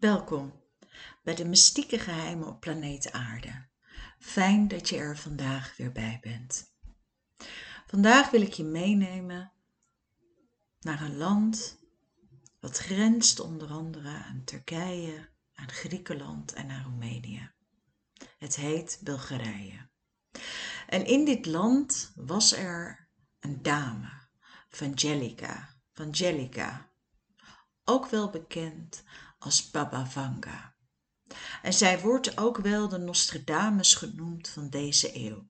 Welkom bij de mystieke geheimen op planeet Aarde. Fijn dat je er vandaag weer bij bent. Vandaag wil ik je meenemen naar een land wat grenst onder andere aan Turkije, aan Griekenland en aan Roemenië. Het heet Bulgarije. En in dit land was er een dame, Vangelica, Vangelica, ook wel bekend als Baba Vanga. En zij wordt ook wel de Nostradamus genoemd van deze eeuw.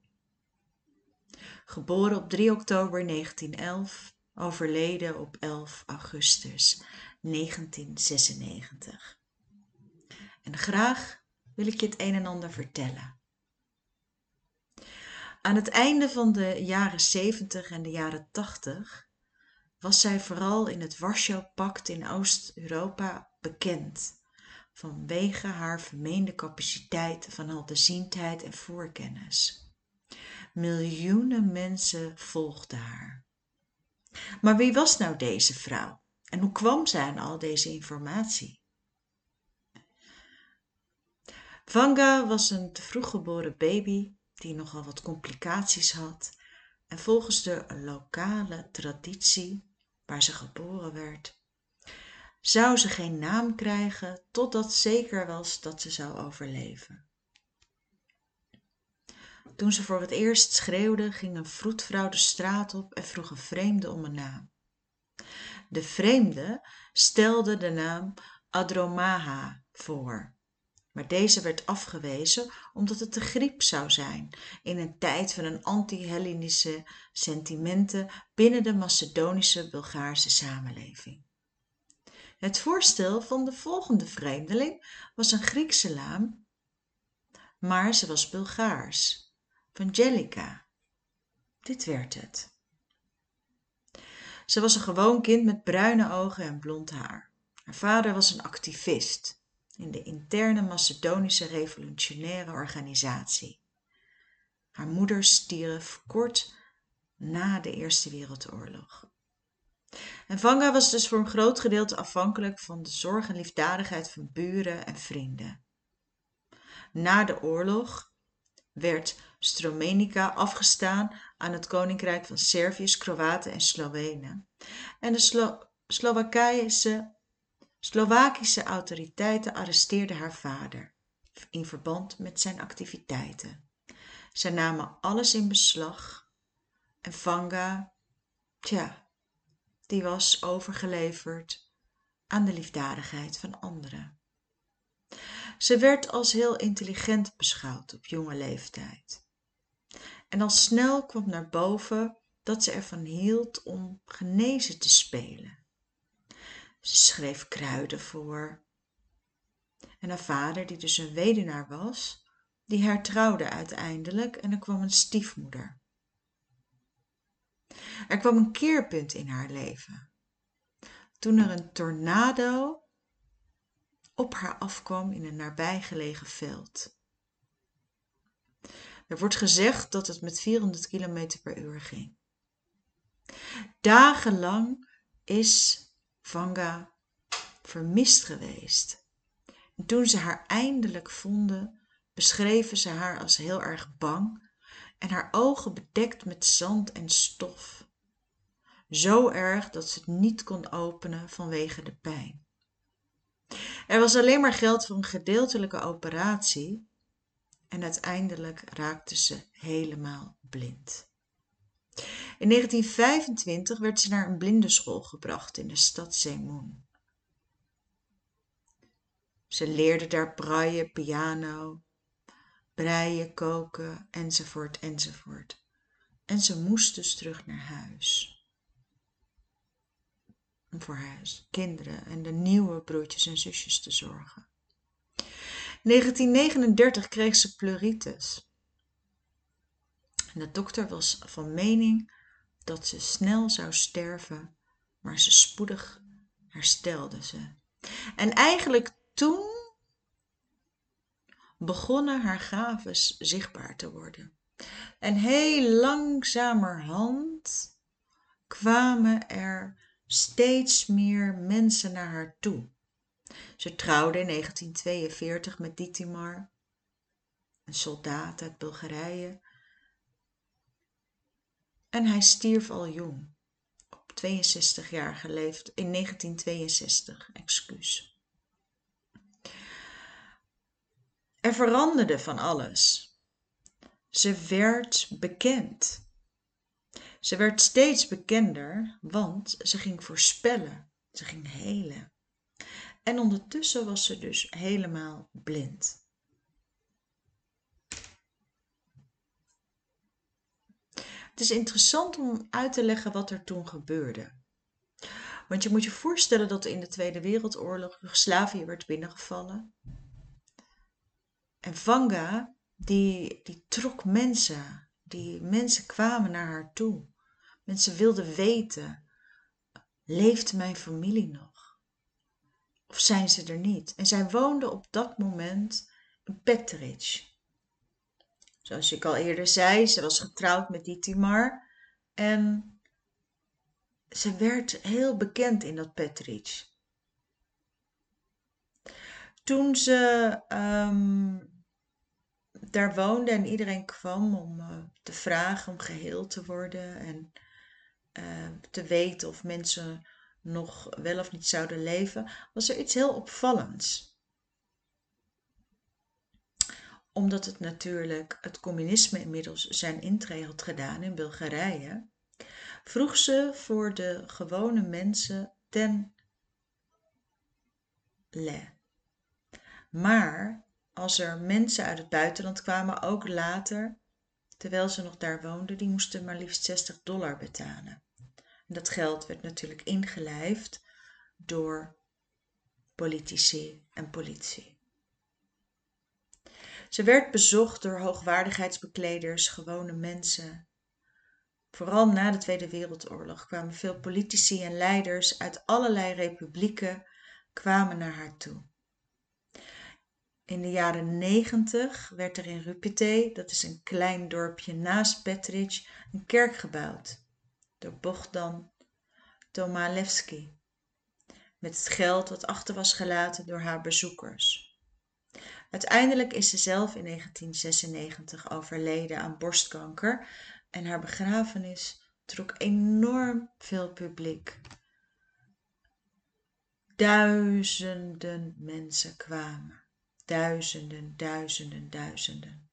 Geboren op 3 oktober 1911, overleden op 11 augustus 1996. En graag wil ik je het een en ander vertellen. Aan het einde van de jaren 70 en de jaren 80 was zij vooral in het Warschau-pact in Oost-Europa bekend vanwege haar vermeende capaciteit van helderziendheid en voorkennis. Miljoenen mensen volgden haar. Maar wie was nou deze vrouw en hoe kwam zij aan al deze informatie? Vanga was een te vroeg geboren baby die nogal wat complicaties had en volgens de lokale traditie waar ze geboren werd zou ze geen naam krijgen totdat zeker was dat ze zou overleven. Toen ze voor het eerst schreeuwde ging een vroedvrouw de straat op en vroeg een vreemde om een naam. De vreemde stelde de naam adromaha voor maar deze werd afgewezen omdat het de griep zou zijn in een tijd van een anti-hellenische sentimenten binnen de macedonische bulgaarse samenleving het voorstel van de volgende vreemdeling was een griekse naam maar ze was bulgaars vangelica dit werd het. Ze was een gewoon kind met bruine ogen en blond haar. Haar vader was een activist in de interne macedonische revolutionaire organisatie. Haar moeder stierf kort na de eerste wereldoorlog en vanga was dus voor een groot gedeelte afhankelijk van de zorg en liefdadigheid van buren en vrienden na de oorlog werd Stromenica afgestaan aan het koninkrijk van Serviërs, Kroaten en Slowenen en de Slo Slowakische autoriteiten arresteerden haar vader in verband met zijn activiteiten. Zij namen alles in beslag en Vanga, tja, die was overgeleverd aan de liefdadigheid van anderen. Ze werd als heel intelligent beschouwd op jonge leeftijd. En al snel kwam naar boven dat ze ervan hield om genezen te spelen ze schreef kruiden voor en haar vader die dus een weduwnaar was die hertrouwde uiteindelijk en er kwam een stiefmoeder er kwam een keerpunt in haar leven. Toen er een tornado op haar afkwam in een nabijgelegen veld. Er wordt gezegd dat het met 400 km per uur ging. Dagenlang is Vanga vermist geweest. En toen ze haar eindelijk vonden beschreven ze haar als heel erg bang en haar oogen bedekt met zand en stof. Zo erg dat ze het niet kon openen vanwege de pijn. Er was alleen maar geld voor een gedeeltelijke operatie en uiteindelijk raakte ze helemaal blind. In 1925 werd ze naar een blindenschool gebracht in de stad Zemun. Ze leerde daar braaien, piano, breien, koken, enzovoort, enzovoort. En ze moest dus terug naar huis. Om voor haar kinderen en de nieuwe broertjes en zusjes te zorgen. In 1939 kreeg ze pleuritis. De dokter was van mening dat ze snel zou sterven, maar ze spoedig herstelde ze. En eigenlijk toen begonnen haar gaven zichtbaar te worden. En heel langzamerhand kwamen er steeds meer mensen naar haar toe. Ze trouwde in 1942 met Dietmar, een soldaat uit Bulgarije. En hij stierf al jong, op 62 jaar geleefd, in 1962, excuus. Er veranderde van alles. Ze werd bekend. Ze werd steeds bekender, want ze ging voorspellen, ze ging helen. En ondertussen was ze dus helemaal blind. Het is interessant om uit te leggen wat er toen gebeurde. Want je moet je voorstellen dat in de Tweede Wereldoorlog Joegoslavië werd binnengevallen. En Vanga, die, die trok mensen. Die mensen kwamen naar haar toe. Mensen wilden weten, leeft mijn familie nog? Of zijn ze er niet? En zij woonde op dat moment in Petric. Zoals ik al eerder zei, ze was getrouwd met Dietmar. En ze werd heel bekend in dat Petric. Toen ze um, daar woonde en iedereen kwam om uh, te vragen om geheeld te worden en uh, te weten of mensen nog wel of niet zouden leven, was er iets heel opvallends. Omdat het natuurlijk het communisme inmiddels zijn intree had gedaan in Bulgarije, vroeg ze voor de gewone mensen ten le. Maar als er mensen uit het buitenland kwamen, ook later, terwijl ze nog daar woonden, die moesten maar liefst 60 dollar betalen. En dat geld werd natuurlijk ingelijfd door politici en politie. Ze werd bezocht door hoogwaardigheidsbekleders, gewone mensen. Vooral na de Tweede Wereldoorlog kwamen veel politici en leiders uit allerlei republieken kwamen naar haar toe. In de jaren 90 werd er in Rupite, dat is een klein dorpje naast Petric, een kerk gebouwd door Bogdan Tomalewski met het geld dat achter was gelaten door haar bezoekers. Uiteindelijk is ze zelf in 1996 overleden aan borstkanker en haar begrafenis trok enorm veel publiek. Duizenden mensen kwamen. Duizenden, duizenden, duizenden.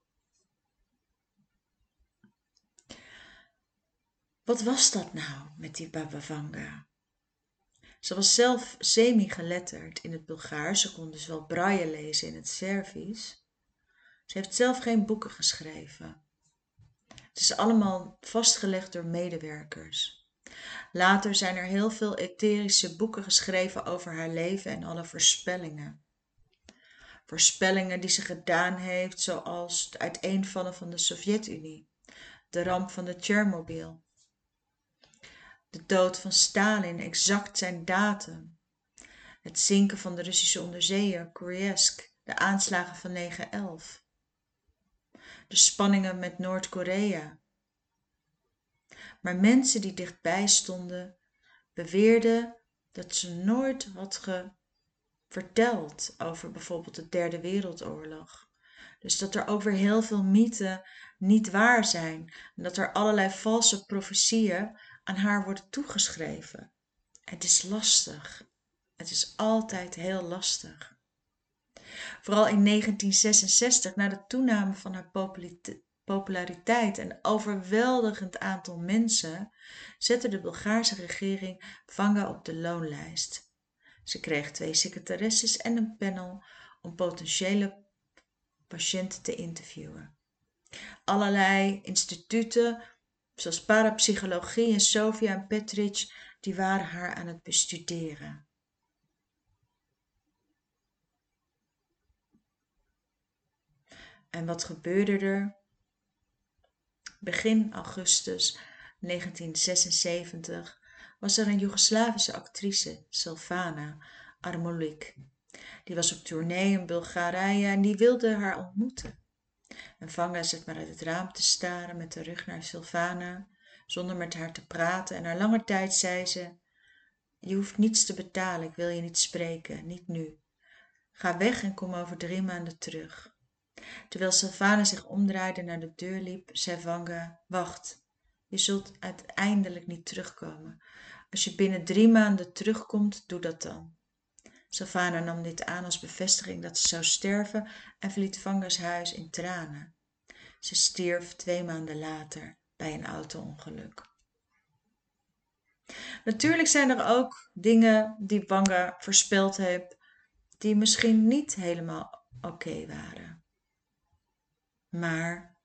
Wat was dat nou met die Baba Vanga? Ze was zelf semi-geletterd in het Bulgaars. Ze kon dus wel braille lezen in het Servisch. Ze heeft zelf geen boeken geschreven. Het is allemaal vastgelegd door medewerkers. Later zijn er heel veel etherische boeken geschreven over haar leven en alle voorspellingen. Voorspellingen die ze gedaan heeft, zoals het uiteenvallen van de Sovjet-Unie, de ramp van de Tsjernobyl, de dood van Stalin, exact zijn datum, het zinken van de Russische onderzeeër Kursk, de aanslagen van 9-11, de spanningen met Noord-Korea. Maar mensen die dichtbij stonden beweerden dat ze nooit had verteld over bijvoorbeeld de Derde Wereldoorlog. Dus dat er ook weer heel veel mythen niet waar zijn en dat er allerlei valse profetieën aan haar worden toegeschreven. Het is lastig. Het is altijd heel lastig. Vooral in 1966, na de toename van haar populariteit en overweldigend aantal mensen, zette de Bulgaarse regering Vanga op de loonlijst. Ze kreeg twee secretaresses en een panel om potentiële patiënten te interviewen. Allerlei instituten, zoals parapsychologie en Sofia en Petric, die waren haar aan het bestuderen. En wat gebeurde er? Begin augustus 1976 was er een Joegoslavische actrice, Silvana Armolik. Die was op tournee in Bulgarije en die wilde haar ontmoeten. En Vanga zit maar uit het raam te staren met de rug naar Silvana, zonder met haar te praten. En na lange tijd zei ze: Je hoeft niets te betalen, ik wil je niet spreken, niet nu. Ga weg en kom over drie maanden terug. Terwijl Sylvana zich omdraaide naar de deur liep, zei Vanga, wacht, je zult uiteindelijk niet terugkomen. Als je binnen drie maanden terugkomt, doe dat dan. Sylvana nam dit aan als bevestiging dat ze zou sterven en verliet Vanga's huis in tranen. Ze stierf twee maanden later bij een auto-ongeluk. Natuurlijk zijn er ook dingen die Vanga voorspeld heeft, die misschien niet helemaal oké waren. Maar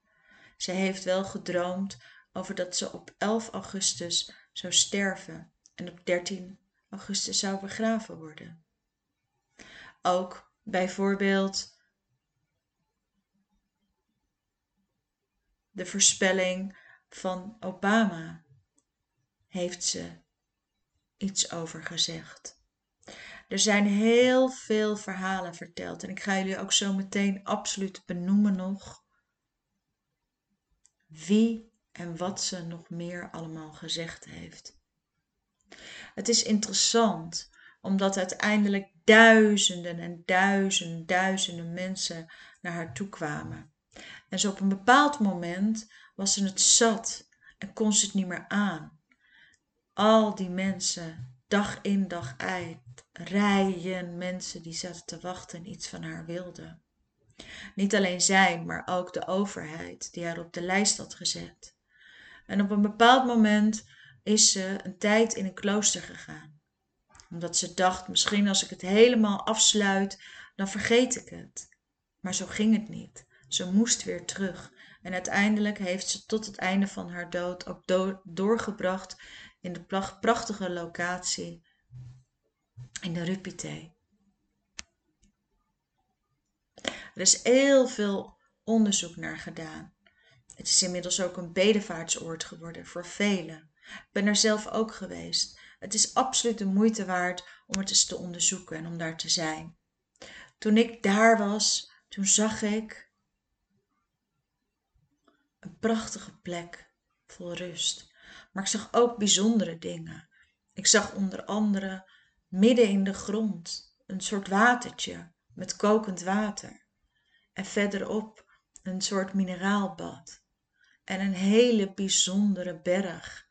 ze heeft wel gedroomd over dat ze op 11 augustus zou sterven en op 13 augustus zou begraven worden. Ook bijvoorbeeld de voorspelling van Obama heeft ze iets over gezegd. Er zijn heel veel verhalen verteld en ik ga jullie ook zo meteen absoluut benoemen nog wie en wat ze nog meer allemaal gezegd heeft. Het is interessant omdat uiteindelijk duizenden en duizenden, duizenden mensen naar haar toe kwamen. En zo op een bepaald moment was ze het zat en kon ze het niet meer aan. Al die mensen, dag in dag uit, rijen mensen die zaten te wachten en iets van haar wilden. Niet alleen zij, maar ook de overheid die haar op de lijst had gezet. En op een bepaald moment is ze een tijd in een klooster gegaan. Omdat ze dacht, misschien als ik het helemaal afsluit, dan vergeet ik het. Maar zo ging het niet. Ze moest weer terug. En uiteindelijk heeft ze tot het einde van haar dood ook doorgebracht in de prachtige locatie in de Rupite. Er is heel veel onderzoek naar gedaan. Het is inmiddels ook een bedevaartsoord geworden voor velen. Ik ben er zelf ook geweest. Het is absoluut de moeite waard om het eens te onderzoeken en om daar te zijn. Toen ik daar was, toen zag ik een prachtige plek vol rust. Maar ik zag ook bijzondere dingen. Ik zag onder andere midden in de grond een soort watertje met kokend water. En verderop een soort mineraalbad. En een hele bijzondere berg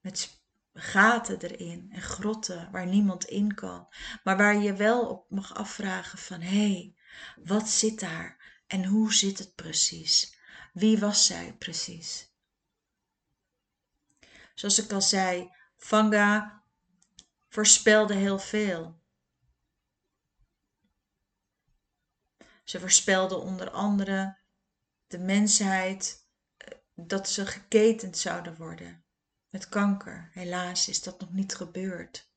met gaten erin en grotten waar niemand in kan. Maar waar je wel op mag afvragen van hé, hey, wat zit daar en hoe zit het precies? Wie was zij precies? Zoals ik al zei, Vanga voorspelde heel veel. Ze voorspelde onder andere de mensheid dat ze geketend zouden worden met kanker. Helaas is dat nog niet gebeurd.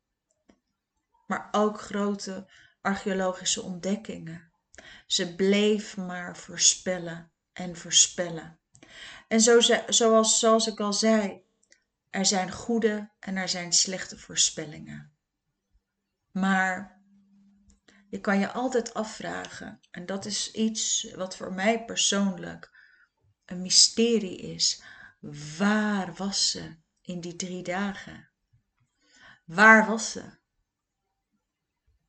Maar ook grote archeologische ontdekkingen. Ze bleef maar voorspellen en voorspellen. En zo, zoals, zoals ik al zei, er zijn goede en er zijn slechte voorspellingen. Maar je kan je altijd afvragen, en dat is iets wat voor mij persoonlijk een mysterie is. Waar was ze in die drie dagen? Waar was ze?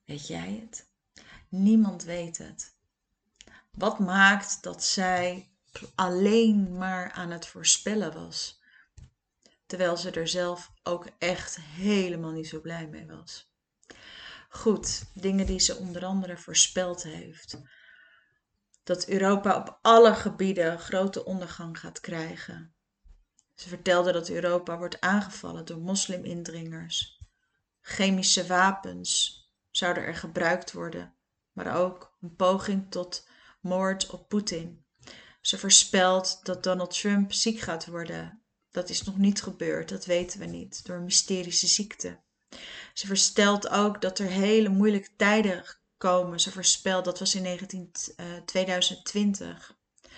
Weet jij het? Niemand weet het. Wat maakt dat zij alleen maar aan het voorspellen was? Terwijl ze er zelf ook echt helemaal niet zo blij mee was. Goed, dingen die ze onder andere voorspeld heeft. Dat Europa op alle gebieden grote ondergang gaat krijgen. Ze vertelde dat Europa wordt aangevallen door moslimindringers. Chemische wapens zouden er gebruikt worden, maar ook een poging tot moord op Poetin. Ze voorspelt dat Donald Trump ziek gaat worden. Dat is nog niet gebeurd, dat weten we niet, door een mysterische ziekte. Ze voorspelt ook dat er hele moeilijke tijden komen. Ze voorspelt, dat was in 19, 2020. Eh,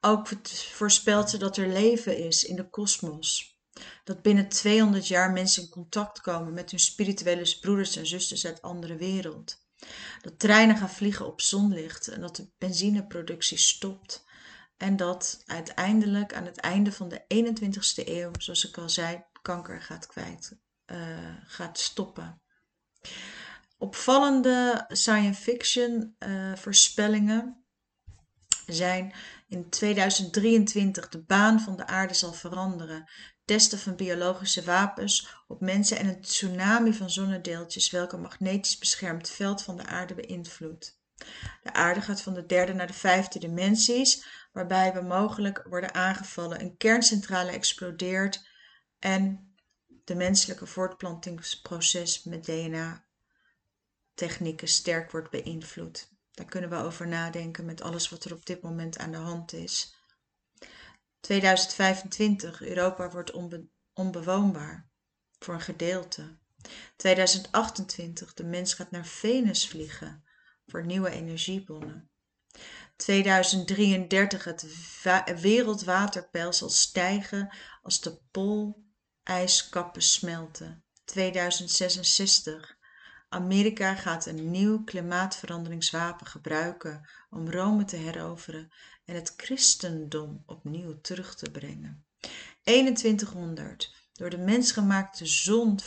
ook voorspelt ze dat er leven is in de kosmos. Dat binnen 200 jaar mensen in contact komen met hun spirituele broeders en zusters uit andere wereld. Dat treinen gaan vliegen op zonlicht en dat de benzineproductie stopt. En dat uiteindelijk aan het einde van de 21ste eeuw, zoals ik al zei, kanker gaat kwijt, uh, gaat stoppen. Opvallende science fiction uh, voorspellingen zijn in 2023 de baan van de aarde zal veranderen. Testen van biologische wapens op mensen en een tsunami van zonnedeeltjes welke een magnetisch beschermd veld van de aarde beïnvloedt. De aarde gaat van de derde naar de vijfde dimensies, waarbij we mogelijk worden aangevallen. Een kerncentrale explodeert en de menselijke voortplantingsproces met DNA-technieken sterk wordt beïnvloed. Daar kunnen we over nadenken met alles wat er op dit moment aan de hand is. 2025, Europa wordt onbewoonbaar voor een gedeelte. 2028, de mens gaat naar Venus vliegen voor nieuwe energiebronnen. 2033, het wereldwaterpeil zal stijgen als de poolijskappen smelten. 2066, Amerika gaat een nieuw klimaatveranderingswapen gebruiken om Rome te heroveren en het christendom opnieuw terug te brengen. 2100. Door de mensgemaakte zon,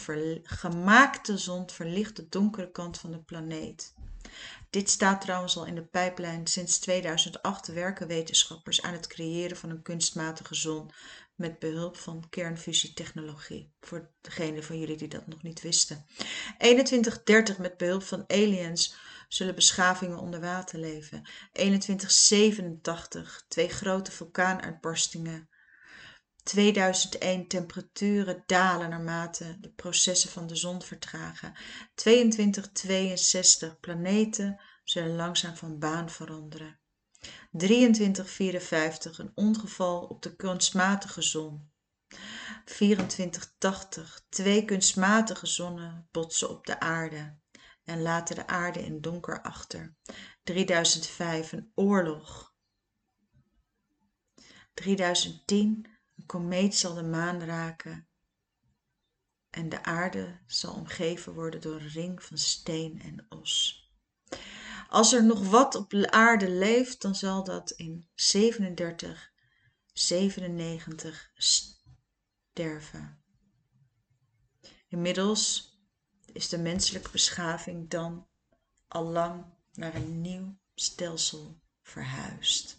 gemaakte zon verlicht de donkere kant van de planeet. Dit staat trouwens al in de pijplijn. Sinds 2008 werken wetenschappers aan het creëren van een kunstmatige zon met behulp van kernfusietechnologie. Voor degenen van jullie die dat nog niet wisten. 2130 met behulp van aliens zullen beschavingen onder water leven. 2187 twee grote vulkaanuitbarstingen. 2001 temperaturen dalen naarmate de processen van de zon vertragen. 2262 planeten zullen langzaam van baan veranderen. 2354 een ongeval op de kunstmatige zon. 2480 twee kunstmatige zonnen botsen op de aarde en laten de aarde in donker achter. 3005 een oorlog. 3010 een komeet zal de maan raken en de aarde zal omgeven worden door een ring van steen en os. Als er nog wat op de aarde leeft, dan zal dat in 37, 97 sterven. Inmiddels is de menselijke beschaving dan al lang naar een nieuw stelsel verhuisd.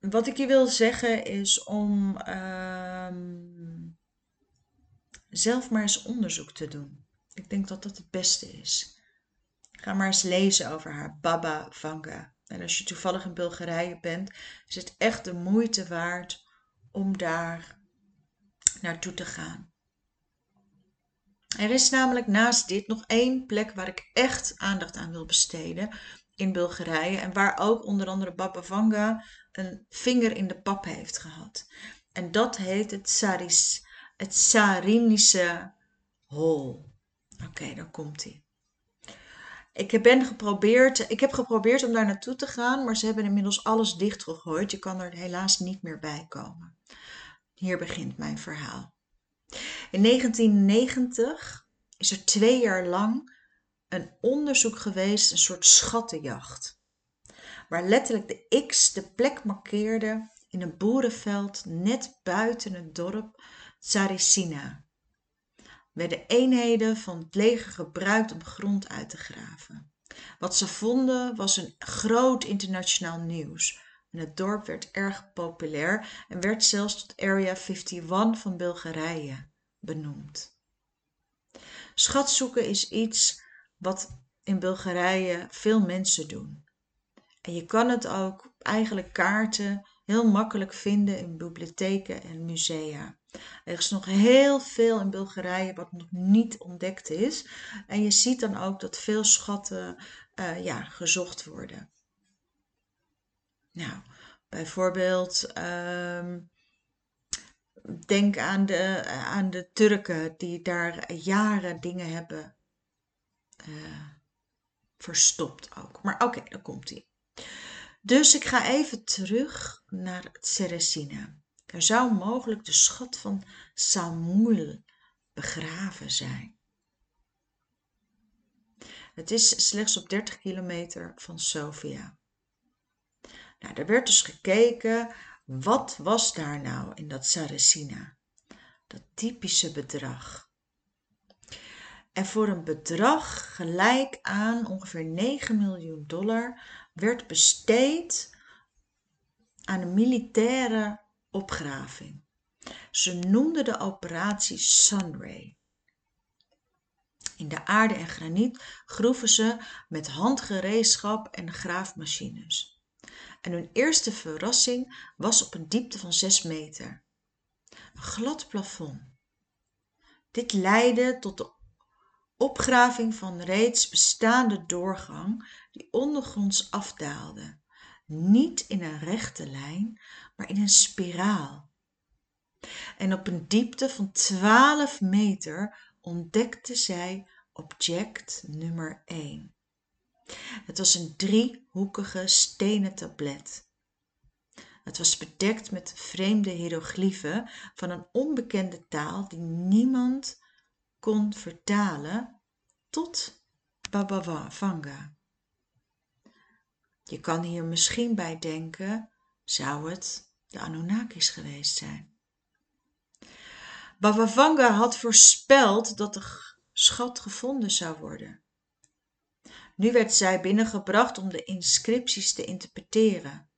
Wat ik je wil zeggen is om ehm, zelf maar eens onderzoek te doen. Ik denk dat dat het beste is. Ga maar eens lezen over haar Baba Vanga. En als je toevallig in Bulgarije bent, is het echt de moeite waard om daar naartoe te gaan. Er is namelijk naast dit nog één plek waar ik echt aandacht aan wil besteden in Bulgarije en waar ook onder andere Baba Vanga een vinger in de pap heeft gehad. En dat heet het, Saris, het Sarinische Hol. Oké, dan komt hij. Ik, ben geprobeerd, ik heb geprobeerd om daar naartoe te gaan, maar ze hebben inmiddels alles dichtgegooid. Je kan er helaas niet meer bij komen. Hier begint mijn verhaal. In 1990 is er twee jaar lang een onderzoek geweest, een soort schattenjacht. Waar letterlijk de X de plek markeerde in een boerenveld net buiten het dorp Tsarissina werden eenheden van het leger gebruikt om grond uit te graven. Wat ze vonden was een groot internationaal nieuws. En het dorp werd erg populair en werd zelfs tot Area 51 van Bulgarije benoemd. Schatzoeken is iets wat in Bulgarije veel mensen doen. En je kan het ook eigenlijk kaarten heel makkelijk vinden in bibliotheken en musea. Er is nog heel veel in Bulgarije wat nog niet ontdekt is. En je ziet dan ook dat veel schatten uh, ja, gezocht worden. Nou, bijvoorbeeld, um, denk aan de, aan de Turken die daar jaren dingen hebben uh, verstopt ook. Maar oké, dan komt hij. Dus ik ga even terug naar Ceresina. Daar zou mogelijk de schat van Samuel begraven zijn. Het is slechts op 30 kilometer van Sofia. Nou, er werd dus gekeken, wat was daar nou in dat Saracina? Dat typische bedrag. En voor een bedrag gelijk aan ongeveer 9 miljoen dollar werd besteed aan een militaire opgraving. Ze noemden de operatie Sunray. In de aarde en graniet groeven ze met handgereedschap en graafmachines. En hun eerste verrassing was op een diepte van 6 meter. Een glad plafond. Dit leidde tot de opgraving van reeds bestaande doorgang die ondergronds afdaalde. Niet in een rechte lijn, maar in een spiraal. En op een diepte van 12 meter ontdekte zij object nummer 1. Het was een driehoekige stenen tablet. Het was bedekt met vreemde hieroglyphen van een onbekende taal die niemand kon vertalen tot Baba Vanga. Je kan hier misschien bij denken, zou het de Anunnakis geweest zijn? Baba Vanga had voorspeld dat de schat gevonden zou worden. Nu werd zij binnengebracht om de inscripties te interpreteren.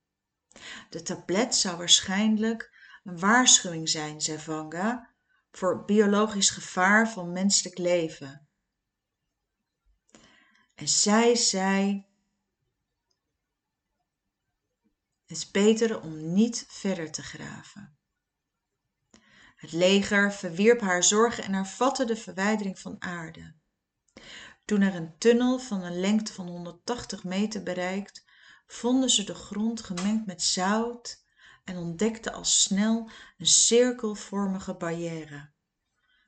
De tablet zou waarschijnlijk een waarschuwing zijn, zei Vanga, voor biologisch gevaar van menselijk leven. En zij zei: Het is beter om niet verder te graven. Het leger verwierp haar zorgen en hervatte de verwijdering van aarde. Toen er een tunnel van een lengte van 180 meter bereikt, vonden ze de grond gemengd met zout en ontdekten al snel een cirkelvormige barrière.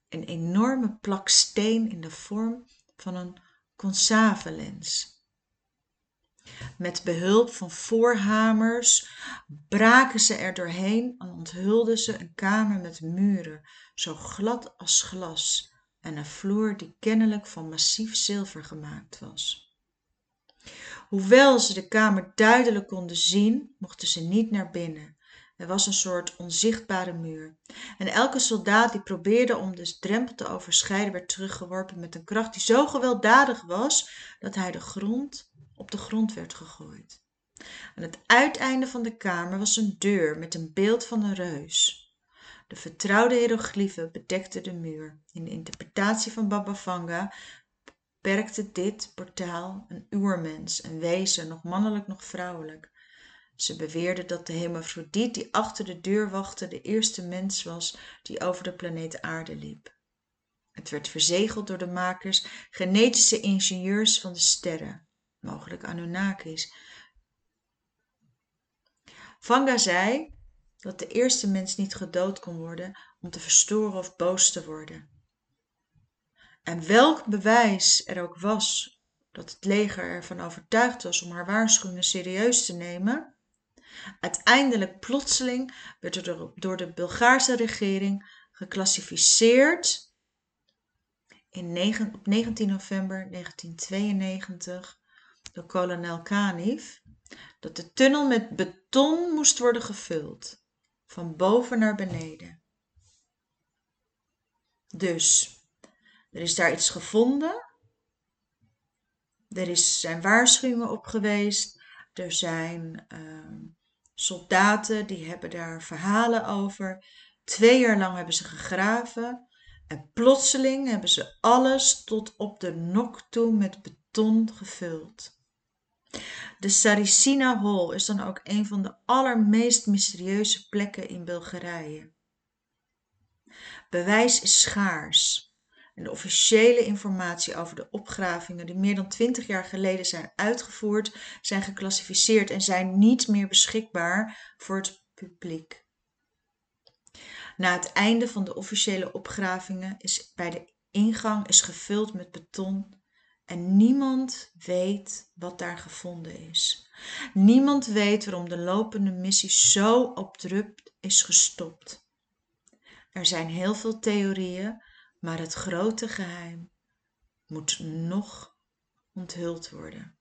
Een enorme plak steen in de vorm van een concavelens. Met behulp van voorhamers braken ze er doorheen en onthulden ze een kamer met muren zo glad als glas en een vloer die kennelijk van massief zilver gemaakt was. Hoewel ze de kamer duidelijk konden zien, mochten ze niet naar binnen. Er was een soort onzichtbare muur. En elke soldaat die probeerde om de drempel te overschrijden, werd teruggeworpen met een kracht die zo gewelddadig was dat hij de grond op de grond werd gegooid. Aan het uiteinde van de kamer was een deur met een beeld van een reus. De vertrouwde hieroglyphen bedekten de muur. In de interpretatie van Baba Vanga beperkte dit portaal een oermens, een wezen, nog mannelijk, nog vrouwelijk. Ze beweerden dat de hermafrodiet die achter de deur wachtte de eerste mens was die over de planeet aarde liep. Het werd verzegeld door de makers, genetische ingenieurs van de sterren mogelijk Anunnakis. Vanga zei dat de eerste mens niet gedood kon worden om te verstoren of boos te worden. En welk bewijs er ook was dat het leger ervan overtuigd was om haar waarschuwingen serieus te nemen, uiteindelijk plotseling werd er door de Bulgaarse regering geclassificeerd in 9, op 19 november 1992 door kolonel Kanif dat de tunnel met beton moest worden gevuld, van boven naar beneden. Dus, er is daar iets gevonden. Er is, zijn waarschuwingen op geweest. Er zijn uh, soldaten die hebben daar verhalen over. Twee jaar lang hebben ze gegraven. En plotseling hebben ze alles tot op de nok toe met beton gevuld. De Saricina Hall is dan ook een van de allermeest mysterieuze plekken in Bulgarije. Bewijs is schaars en de officiële informatie over de opgravingen die meer dan twintig jaar geleden zijn uitgevoerd, zijn geclassificeerd en zijn niet meer beschikbaar voor het publiek. Na het einde van de officiële opgravingen is bij de ingang is gevuld met beton en niemand weet wat daar gevonden is. Niemand weet waarom de lopende missie zo abrupt is gestopt. Er zijn heel veel theorieën, maar het grote geheim moet nog onthuld worden.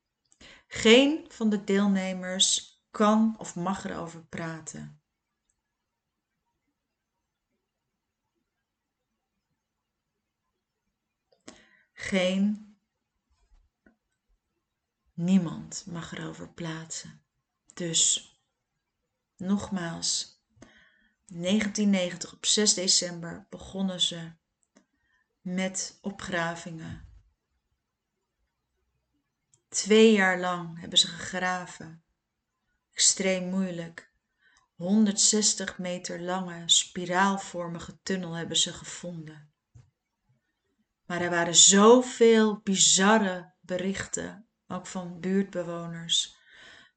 Geen van de deelnemers kan of mag erover praten. Geen, niemand mag erover plaatsen. Dus, nogmaals, 1990 op 6 december begonnen ze met opgravingen. Twee jaar lang hebben ze gegraven. Extreem moeilijk. 160 meter lange spiraalvormige tunnel hebben ze gevonden. Maar er waren zoveel bizarre berichten, ook van buurtbewoners,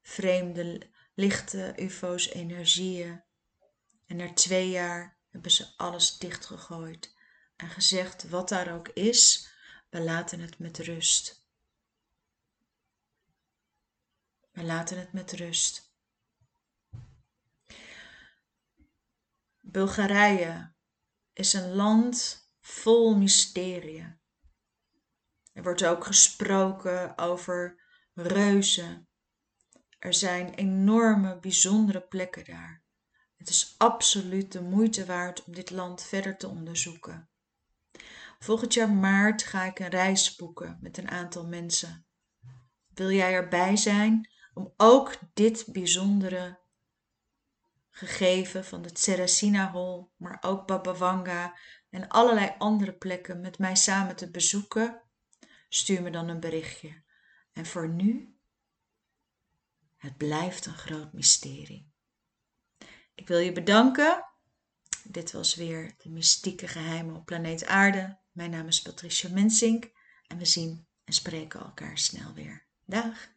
vreemde lichte UFO's, energieën. En na twee jaar hebben ze alles dichtgegooid en gezegd: wat daar ook is, we laten het met rust. We laten het met rust. Bulgarije is een land vol mysterie. Er wordt ook gesproken over reuzen. Er zijn enorme, bijzondere plekken daar. Het is absoluut de moeite waard om dit land verder te onderzoeken. Volgend jaar maart ga ik een reis boeken met een aantal mensen. Wil jij erbij zijn om ook dit bijzondere gegeven van de Tserasina Hall, maar ook Babawanga en allerlei andere plekken met mij samen te bezoeken? Stuur me dan een berichtje. En voor nu, het blijft een groot mysterie. Ik wil je bedanken. Dit was weer de mystieke geheimen op planeet Aarde. Mijn naam is Patricia Mensink en we zien en spreken elkaar snel weer. Dag!